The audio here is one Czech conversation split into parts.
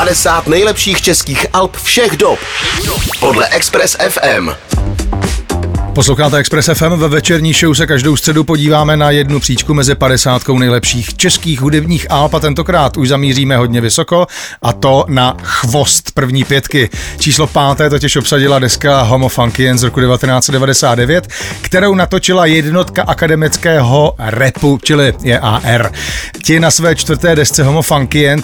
50 nejlepších českých alb všech dob podle Express FM. Posloucháte Express FM, ve večerní show se každou středu podíváme na jednu příčku mezi 50 nejlepších českých hudebních alb a tentokrát už zamíříme hodně vysoko a to na chvost první pětky. Číslo páté totiž obsadila deska Homo Funky z roku 1999, kterou natočila jednotka akademického repu, čili JAR. Ti na své čtvrté desce Homo Funky eh,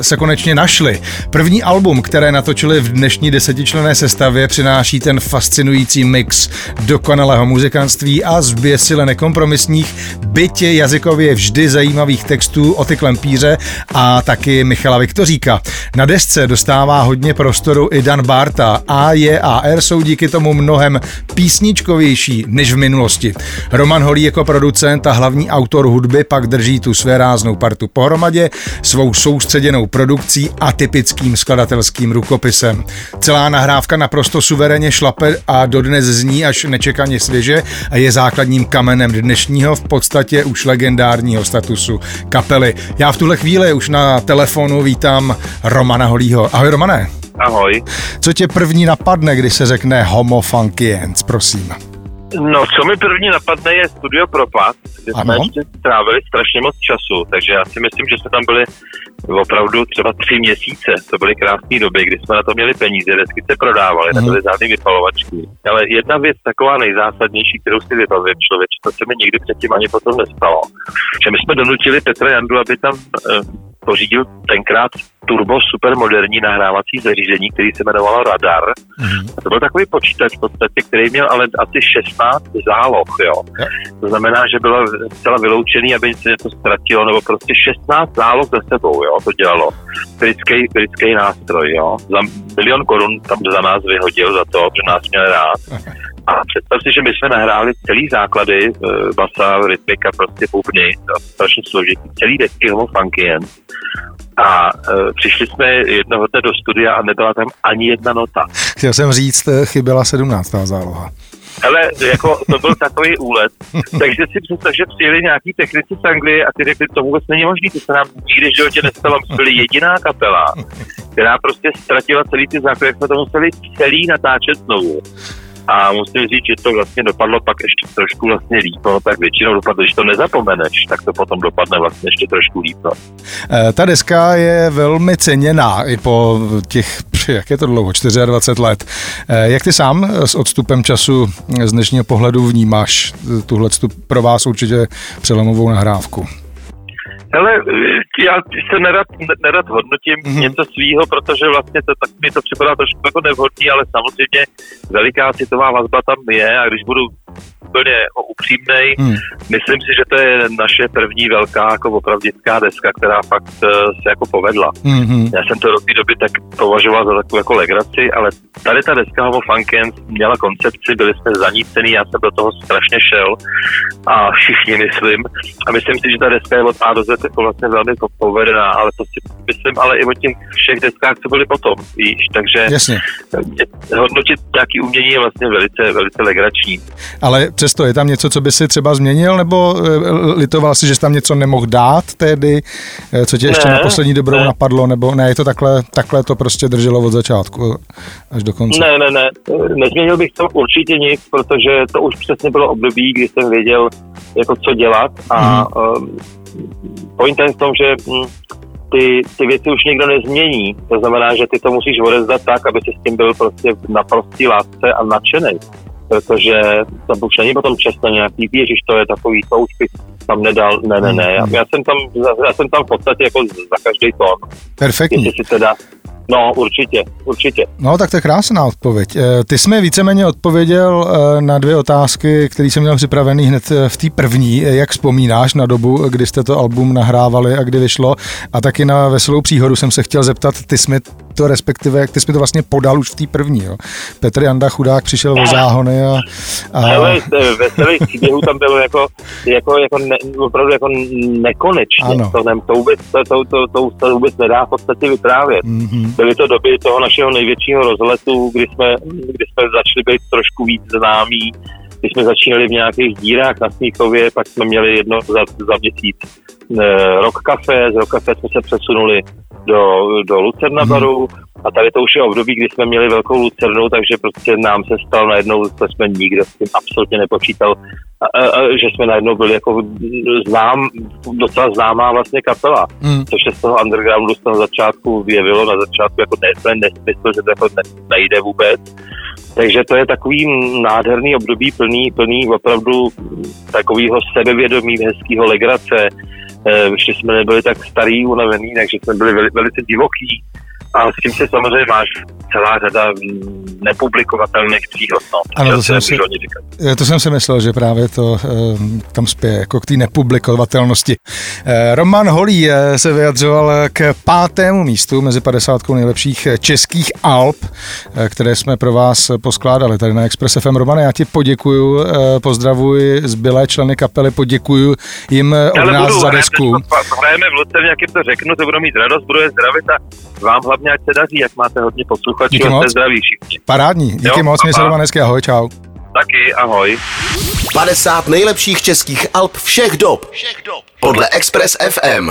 se konečně našli. První album, které natočili v dnešní desetičlené sestavě, přináší ten fascinující mix dokonalého muzikantství a zběsile nekompromisních, bytě jazykově vždy zajímavých textů o ty klempíře a taky Michala Viktoříka. Na desce dostává hodně prostoru i Dan Barta a JAR jsou díky tomu mnohem písničkovější než v minulosti. Roman Holý jako producent a hlavní autor hudby pak drží tu své ráznou partu pohromadě svou soustředěnou produkcí a typickým skladatelským rukopisem. Celá nahrávka naprosto suverénně šlape a dodnes zní až nečekaně svěže a je základním kamenem dnešního v podstatě už legendárního statusu kapely. Já v tuhle chvíli už na telefonu vítám Romana Holího. Ahoj Romane. Ahoj. Co tě první napadne, když se řekne Homo Funkians, prosím? No, co mi první napadne je Studio Propad, kde ano. jsme ještě strávili strašně moc času, takže já si myslím, že jsme tam byli opravdu třeba tři měsíce. To byly krásné doby, kdy jsme na to měli peníze, desky se prodávaly, mm. nebyly žádný vypalovačky. Ale jedna věc taková nejzásadnější, kterou si vypaluje člověk, to se mi nikdy předtím ani potom nestalo, že my jsme donutili Petra Jandu, aby tam eh, pořídil tenkrát turbo super moderní nahrávací zařízení, který se jmenovalo Radar. Mm-hmm. A to byl takový počítač v podstatě, který měl ale asi 16 záloh, jo. Yeah. To znamená, že bylo zcela vyloučený, aby se něco ztratilo, nebo prostě 16 záloh za sebou, jo, to dělalo. Britský, britský nástroj, jo. Za milion korun tam za nás vyhodil za to, že nás měl rád. A představ si, že my jsme nahráli celý základy, eh, basa, rytmika, prostě bubny, strašně složitý, celý desky Homo Funkien. A e, přišli jsme jednoho dne do studia a nebyla tam ani jedna nota. Chtěl jsem říct, eh, chyběla 17. záloha. Ale jako to byl takový úlet. Takže si představ, že přijeli nějaký technici z Anglie a ty řekli, to vůbec není možné, to se nám nikdy v životě nestalo. My byli jediná kapela, která prostě ztratila celý ty základy, jak jsme to museli celý natáčet znovu a musím říct, že to vlastně dopadlo pak ještě trošku vlastně líp, no, tak většinou dopadlo, když to nezapomeneš, tak to potom dopadne vlastně ještě trošku líp. No. E, ta deska je velmi ceněná i po těch, jak je to dlouho, 24 let. E, jak ty sám s odstupem času z dnešního pohledu vnímáš tuhle pro vás určitě přelomovou nahrávku? Hele, já se nerad, nerad hodnotím mm-hmm. něco svýho, protože vlastně to, tak mi to připadá trošku jako nevhodný, ale samozřejmě veliká citová vazba tam je a když budu úplně jako upřímnej. Hmm. Myslím si, že to je naše první velká jako opravdická deska, která fakt uh, se jako povedla. Hmm. Já jsem to do té doby tak považoval za takovou jako legraci, ale tady ta deska Homo Funkens měla koncepci, byli jsme zanícený, já jsem do toho strašně šel a všichni myslím. A myslím si, že ta deska je od A do Z jako vlastně velmi povedená, ale to si myslím ale i o těch všech deskách, co byly potom, víš, takže Jasně. hodnotit nějaký umění je vlastně velice, velice legrační. Ale přesto je tam něco, co by si třeba změnil, nebo eh, litoval si, že jsi tam něco nemohl dát tehdy, eh, co tě ještě ne, na poslední dobrou ne. napadlo, nebo ne, je to takhle, takhle to prostě drželo od začátku až do konce? Ne, ne, ne, nezměnil bych to určitě nic, protože to už přesně bylo období, kdy jsem věděl, jako co dělat a mm. um, point je v tom, že hm, ty, ty věci už nikdo nezmění. To znamená, že ty to musíš odezdat tak, aby si s tím byl prostě na prostý lásce a nadšený protože tam už není potom často nějaký, ježiš, to je takový, to už tam nedal, ne, ne, ne. Já, já, jsem tam, já jsem tam v podstatě jako za každý tón. Perfektní. Jestli si teda, No, určitě, určitě. No, tak to je krásná odpověď. Eh, ty jsi mi víceméně odpověděl eh, na dvě otázky, které jsem měl připravený hned eh, v té první. Jak vzpomínáš na dobu, kdy jste to album nahrávali a kdy vyšlo? A taky na Veselou příhodu jsem se chtěl zeptat, ty jsi mi to respektive, jak ty jsi mi to vlastně podal už v té první. Jo? Petr Janda chudák přišel o záhony a... a... Hele, veselých příběhů tam bylo jako, jako, jako ne, opravdu jako nekonečně. Ano. To, ne, to, vůbec, to, to, to, to, to vůbec nedá v podstatě vyprávět. Mm-hmm. Byly to doby toho našeho největšího rozletu, kdy jsme, kdy jsme začali být trošku víc známí, když jsme začínali v nějakých dírách na Smíchově, pak jsme měli jedno za, za měsíc Rock Café, z Rock Café jsme se přesunuli do, do Lucerna baru. A tady to už je období, kdy jsme měli velkou Lucernu, takže prostě nám se stalo najednou, to jsme nikdo s tím absolutně nepočítal, a, a, a, že jsme najednou byli jako znám, docela známá vlastně kapela, hmm. což se z toho undergroundu z toho začátku vyjevilo, na začátku jako ne, nesmysl, že to jako ne, nejde vůbec. Takže to je takový nádherný období plný, plný opravdu takového sebevědomí, hezkého legrace. E, ještě jsme nebyli tak starý, unavený, takže jsme byli veli, velice divoký a s tím se samozřejmě máš celá řada nepublikovatelných příhod. No. Ano, to jsem, si, to jsem si myslel, že právě to eh, tam spěje jako k té nepublikovatelnosti. Eh, Roman Holý eh, se vyjadřoval k pátému místu mezi 50 nejlepších českých Alp, které jsme pro vás poskládali tady na Express FM. Romane, já ti poděkuju, pozdravuji zbylé členy kapely, poděkuju jim od nás budu, za desku. Hrajeme v Lucerně, jak jim to řeknu, to budou mít radost, budu je zdravit a vám hlavně ať se daří, jak máte hodně posluchačů, Díky moc. zdraví všichni. Parádní, díky jo, moc, mě se doma hezky, ahoj, čau. Taky, ahoj. 50 nejlepších českých Alp všech dob. Všech dob. Podle Express FM.